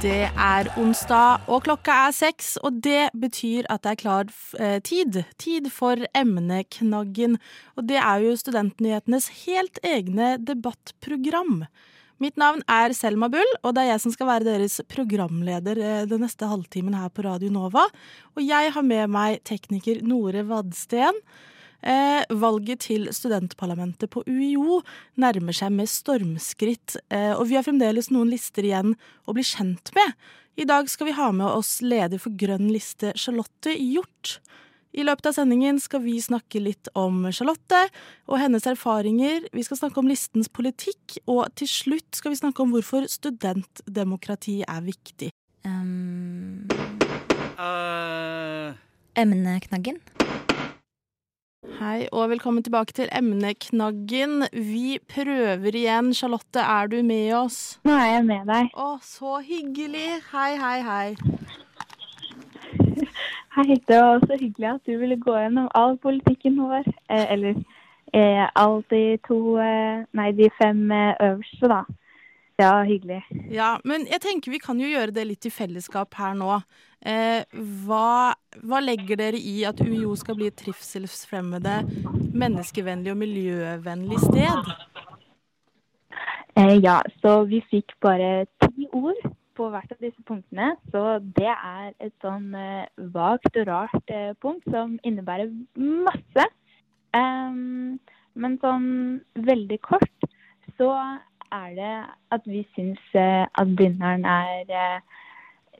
Det er onsdag, og klokka er seks, og det betyr at det er klar eh, tid. Tid for emneknaggen. Og det er jo Studentnyhetenes helt egne debattprogram. Mitt navn er Selma Bull, og det er jeg som skal være deres programleder eh, den neste halvtimen her på Radio Nova. Og jeg har med meg tekniker Nore Vadsten. Eh, valget til studentparlamentet på UiO nærmer seg med stormskritt, eh, og vi har fremdeles noen lister igjen å bli kjent med. I dag skal vi ha med oss leder for Grønn liste, Charlotte Hjort. I løpet av sendingen skal vi snakke litt om Charlotte og hennes erfaringer. Vi skal snakke om listens politikk, og til slutt skal vi snakke om hvorfor studentdemokrati er viktig. Um, Uh, emneknaggen. Hei og velkommen tilbake til emneknaggen. Vi prøver igjen. Charlotte, er du med oss? Nå er jeg med deg. Å, så hyggelig. Hei, hei, hei. Hei, det var så hyggelig at du ville gå gjennom all politikken vår. Eh, eller eh, alle de to eh, Nei, de fem eh, øverste, da. Var hyggelig. Ja, men jeg tenker vi kan jo gjøre det litt i fellesskap her nå. Eh, hva, hva legger dere i at UiO skal bli et trivselsfremmede, menneskevennlig og miljøvennlig sted? Eh, ja, så vi fikk bare ti ord på hvert av disse punktene. Så det er et sånn eh, vagt og rart eh, punkt som innebærer masse. Em, men sånn veldig kort så er det at vi syns eh, at Blindern er eh,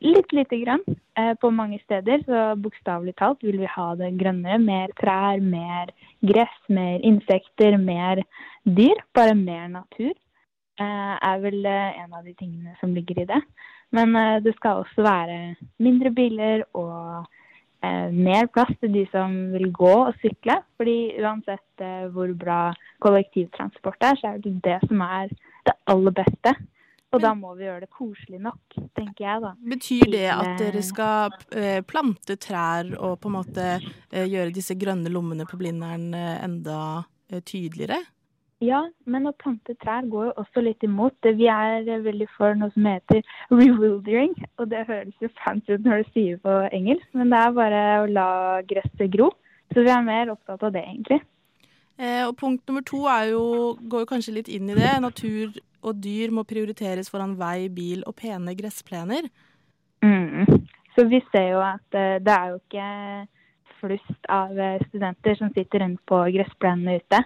litt lite grann eh, på mange steder. Så bokstavelig talt vil vi ha det grønnere. Mer trær, mer gress, mer insekter, mer dyr. Bare mer natur er vel en av de tingene som ligger i det. Men det skal også være mindre biler og mer plass til de som vil gå og sykle. Fordi uansett hvor bra kollektivtransport er, så er det det som er det aller beste. Og da må vi gjøre det koselig nok, tenker jeg da. Betyr det at dere skal eh, plante trær og på en måte eh, gjøre disse grønne lommene på Blindern eh, enda eh, tydeligere? Ja, men å plante trær går jo også litt imot. Vi er eh, veldig for noe som heter rewildering, og det høres jo fancy ut når du sier det på engelsk, men det er bare å la gresset gro. Så vi er mer opptatt av det, egentlig. Eh, og punkt nummer to jo, går kanskje litt inn i det. Natur og dyr må prioriteres foran vei, bil og pene gressplener. Mm. Så vi ser jo at eh, det er jo ikke flust av eh, studenter som sitter rundt på gressplenene ute.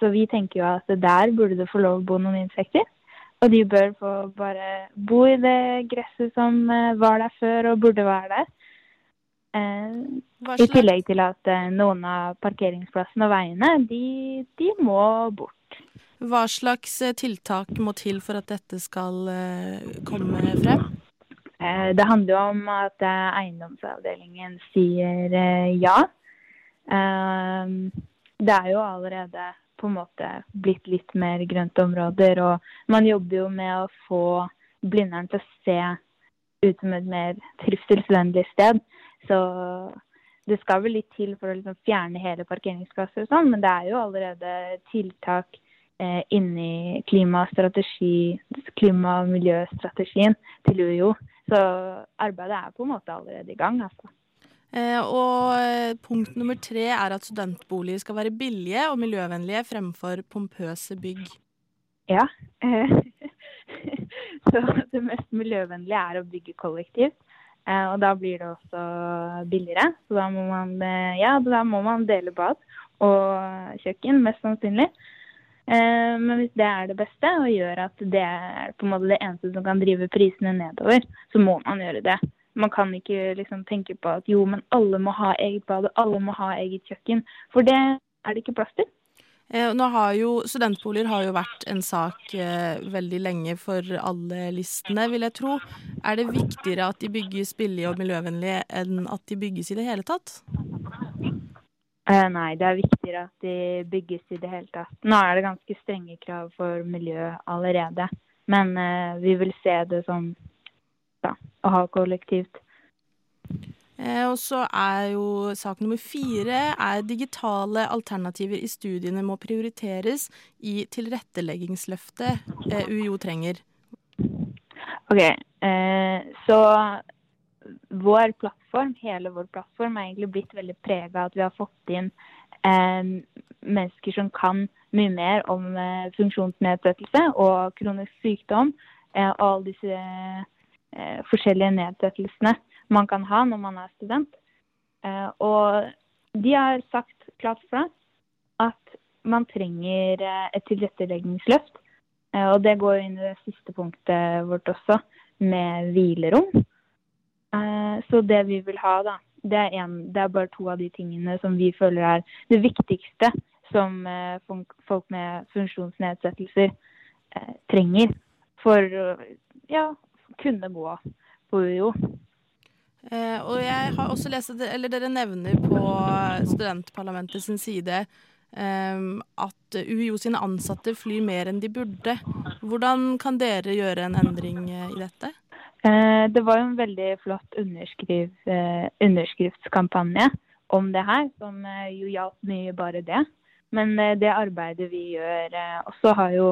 Så vi tenker jo at der burde det få lov å bo noen insekter. Og de bør få bare bo i det gresset som var der før og burde være der. Eh, I tillegg til at eh, noen av parkeringsplassene og veiene, de, de må bort. hva slags eh, tiltak må til for at dette skal komme frem? Det handler jo om at eiendomsavdelingen sier ja. Det er jo allerede på en måte blitt litt mer grønte områder, og man jobber jo med å få Blindern til å se ut som et mer trivselsvennlig sted. Så det skal vel litt til for å liksom fjerne hele parkeringsplasser og sånn, men det er jo allerede tiltak eh, inni klimastrategi, klima- og miljøstrategien til UiO. Så arbeidet er på en måte allerede i gang. altså. Eh, og eh, punkt nummer tre er at studentboliger skal være billige og miljøvennlige fremfor pompøse bygg. Ja. eh, så det mest miljøvennlige er å bygge kollektivt. Eh, og da blir det også billigere. Så da må man, eh, ja, da må man dele bad og kjøkken, mest sannsynlig. Eh, men hvis det er det beste og gjør at det er på en måte det eneste som kan drive prisene nedover, så må man gjøre det. Man kan ikke liksom tenke på at jo, men alle må ha eget bad og alle må ha eget kjøkken. For det er det ikke plass til. Eh, jo Studentboliger har jo vært en sak eh, veldig lenge for alle listene, vil jeg tro. Er det viktigere at de bygges billig og miljøvennlig enn at de bygges i det hele tatt? Eh, nei, det er viktigere at de bygges i det hele tatt. Nå er det ganske strenge krav for miljø allerede, men vi vil se det som da, å ha kollektivt. Eh, og så er jo sak nummer fire er digitale alternativer i studiene må prioriteres i tilretteleggingsløftet eh, UiO trenger. OK, eh, så vår plattform, hele vår plattform, er egentlig blitt veldig prega av at vi har fått inn mennesker som kan mye mer om funksjonsnedsettelse og kronisk sykdom og alle disse forskjellige nedsettelsene man kan ha når man er student. Eh, og de har sagt klart fra at man trenger eh, et tilretteleggingsløft. Eh, og det går inn i det siste punktet vårt også, med hvilerom. Så det vi vil ha, da, det er, en, det er bare to av de tingene som vi føler er det viktigste som folk med funksjonsnedsettelser trenger for å ja, kunne gå på UiO. Eh, og jeg har også lest eller dere nevner på studentparlamentet sin side eh, at UiO sine ansatte flyr mer enn de burde. Hvordan kan dere gjøre en endring eh, i dette? Eh, det var jo en veldig flott underskriv, eh, underskriftskampanje om det her, som eh, jo hjalp mye bare det. Men det arbeidet vi gjør også har jo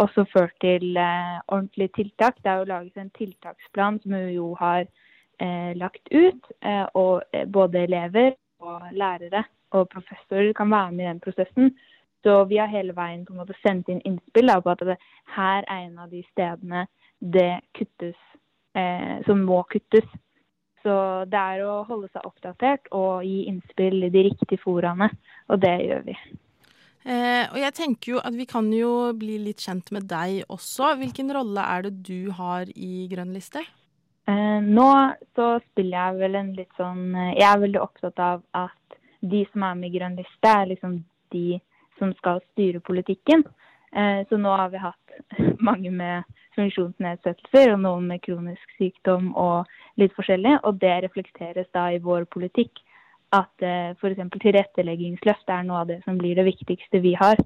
også ført til ordentlige tiltak. Det er jo laget en tiltaksplan som UiO har eh, lagt ut. Eh, og eh, både elever og lærere og professorer kan være med i den prosessen. Så vi har hele veien på en måte sendt inn innspill da, på at det her er en av de stedene det kuttes, eh, som må kuttes. Så det er å holde seg oppdatert og gi innspill i de riktige foraene, og det gjør vi. Eh, og jeg tenker jo at vi kan jo bli litt kjent med deg også. Hvilken rolle er det du har i Grønn liste? Eh, nå så spiller jeg vel en litt sånn eh, Jeg er veldig opptatt av at de som er med i Grønn liste, er liksom de som skal styre politikken. Eh, så nå har vi hatt mange med funksjonsnedsettelser og noen med kronisk sykdom og litt forskjellig. Og det reflekteres da i vår politikk at eh, f.eks. tilretteleggingsløft er noe av det som blir det viktigste vi har.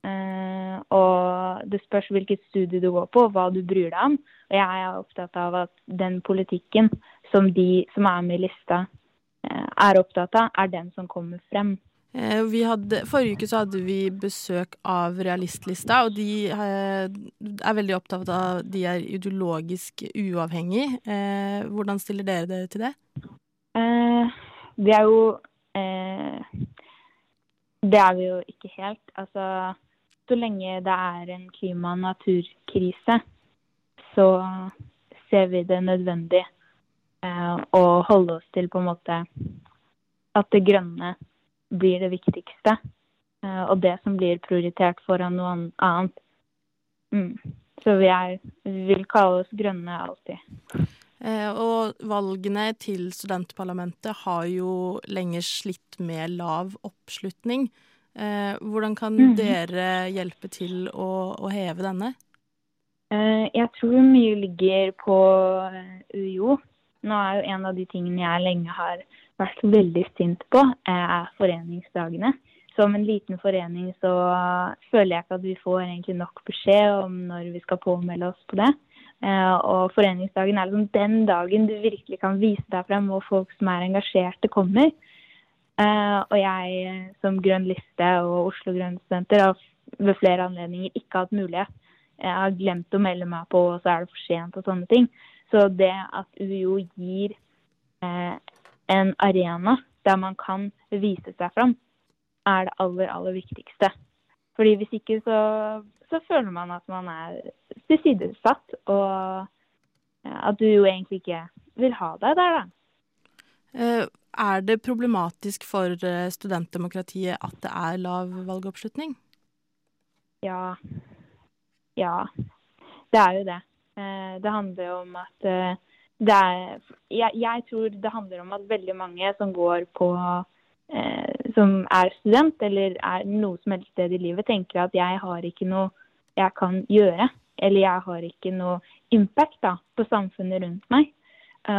Eh, og det spørs hvilket studie du går på, og hva du bryr deg om. Og jeg er opptatt av at den politikken som de som er med i lista eh, er opptatt av, er den som kommer frem. Eh, hadde, forrige uke så hadde vi besøk av Realistlista, og de er veldig opptatt av at de er ideologisk uavhengig. Hvordan stiller dere dere til det? Vi er jo Det er vi jo ikke helt. Altså så lenge det er en klima- og naturkrise, så ser vi det nødvendig eh, å holde oss til på en måte at det grønne blir det viktigste. Eh, og det som blir prioritert foran noe annet. Mm. Så vi, er, vi vil kalle oss grønne alltid. Eh, og valgene til studentparlamentet har jo lenge slitt med lav oppslutning. Eh, hvordan kan mm. dere hjelpe til å, å heve denne? Eh, jeg tror mye ligger på eh, UiO. Nå er jo en av de tingene jeg lenge har vært veldig sint på, er foreningsdagene. Som en liten forening så føler jeg ikke at vi får egentlig nok beskjed om når vi skal påmelde oss på det. Og foreningsdagen er liksom den dagen du virkelig kan vise deg frem, og folk som er engasjerte, kommer. Uh, og jeg som Grønn liste og Oslo Grønne Studenter har ved flere anledninger ikke hatt mulighet. Jeg har glemt å melde meg på, og så er det for sent og sånne ting. Så det at UiO gir eh, en arena der man kan vise seg fram, er det aller, aller viktigste. Fordi hvis ikke så, så føler man at man er tilsidesatt, og at UiO egentlig ikke vil ha deg der, da. Er det problematisk for eh, studentdemokratiet at det er lav valgoppslutning? Ja. Ja. Det er jo det. Eh, det handler om at eh, det er jeg, jeg, tror det handler om at veldig mange som går på som er student, eller er noe som helst sted i livet, tenker at jeg har ikke noe jeg kan gjøre. Eller jeg har ikke noe impact da, på samfunnet rundt meg.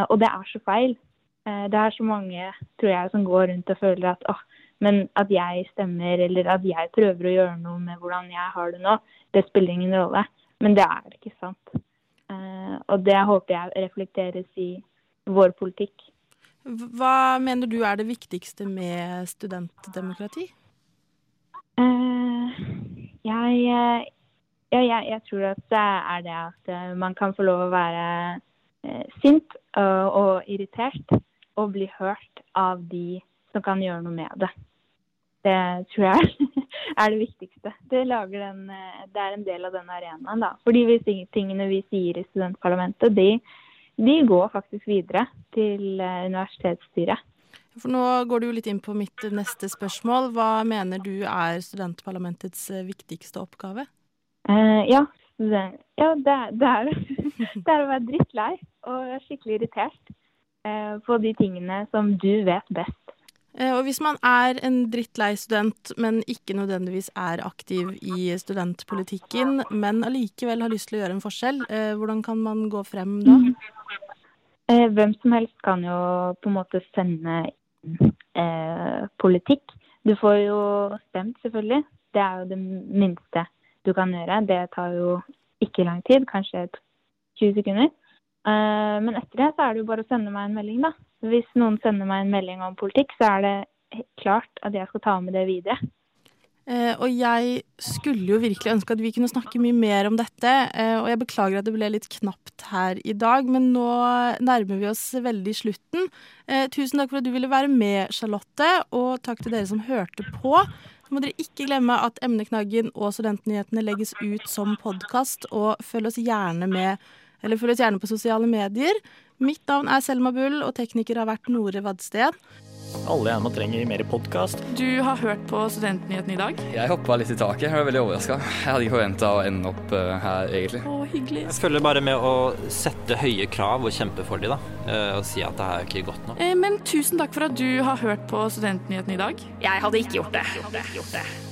Og det er så feil. Eh, det er så mange tror jeg, som går rundt og føler at åh, men at jeg stemmer eller at jeg prøver å gjøre noe med hvordan jeg har det nå, det spiller ingen rolle. Men det er ikke sant. Eh, og det håper jeg reflekteres i vår politikk. Hva mener du er det viktigste med studentdemokrati? Jeg, jeg, eh, jeg, jeg tror at det er det at eh, man kan få lov å være eh, sint og, og irritert og bli hørt av de som kan gjøre noe med det. Det tror jeg er det viktigste. Det, den, eh, det er en del av den arenaen. da. Fordi vi, tingene vi sier i studentparlamentet, de, de går faktisk videre til eh, universitetsstyret. For nå går du jo litt inn på mitt neste spørsmål. Hva mener du er studentparlamentets eh, viktigste oppgave? Uh, ja, ja det, det, er, det, er, å være drittlei og skikkelig irritert på de tingene som du vet best. Uh, og hvis man er en drittlei student, men ikke nødvendigvis er aktiv i studentpolitikken, men allikevel har lyst til å gjøre en forskjell, hvordan kan man gå frem da? Hvem som helst kan jo på en måte sende eh, politikk. Du får jo stemt, selvfølgelig. Det er jo det minste du kan gjøre. Det tar jo ikke lang tid, kanskje 20 sekunder. Eh, men etter det så er det jo bare å sende meg en melding, da. Hvis noen sender meg en melding om politikk, så er det klart at jeg skal ta med det videre. Eh, og jeg skulle jo virkelig ønske at vi kunne snakke mye mer om dette. Eh, og jeg beklager at det ble litt knapt her i dag, men nå nærmer vi oss veldig slutten. Tusen takk for at du ville være med, Charlotte, og takk til dere som hørte på. Så må dere ikke glemme at Emneknaggen og Studentnyhetene legges ut som podkast, og følg oss gjerne med eller følg oss gjerne på sosiale medier. Mitt navn er Selma Bull, og tekniker har vært Nore Vadsted. Alle gjerne trenger mer podkast. Du har hørt på Studentnyhetene i dag? Jeg hoppa litt i taket. Jeg var veldig overraska. Jeg hadde ikke forventa å ende opp uh, her, egentlig. Å, hyggelig. Jeg følger bare med å sette høye krav og kjempe for de, da. Uh, og si at det her er ikke godt nok. Eh, men tusen takk for at du har hørt på Studentnyhetene i dag. Jeg hadde ikke gjort det. Jeg hadde ikke Gjort det.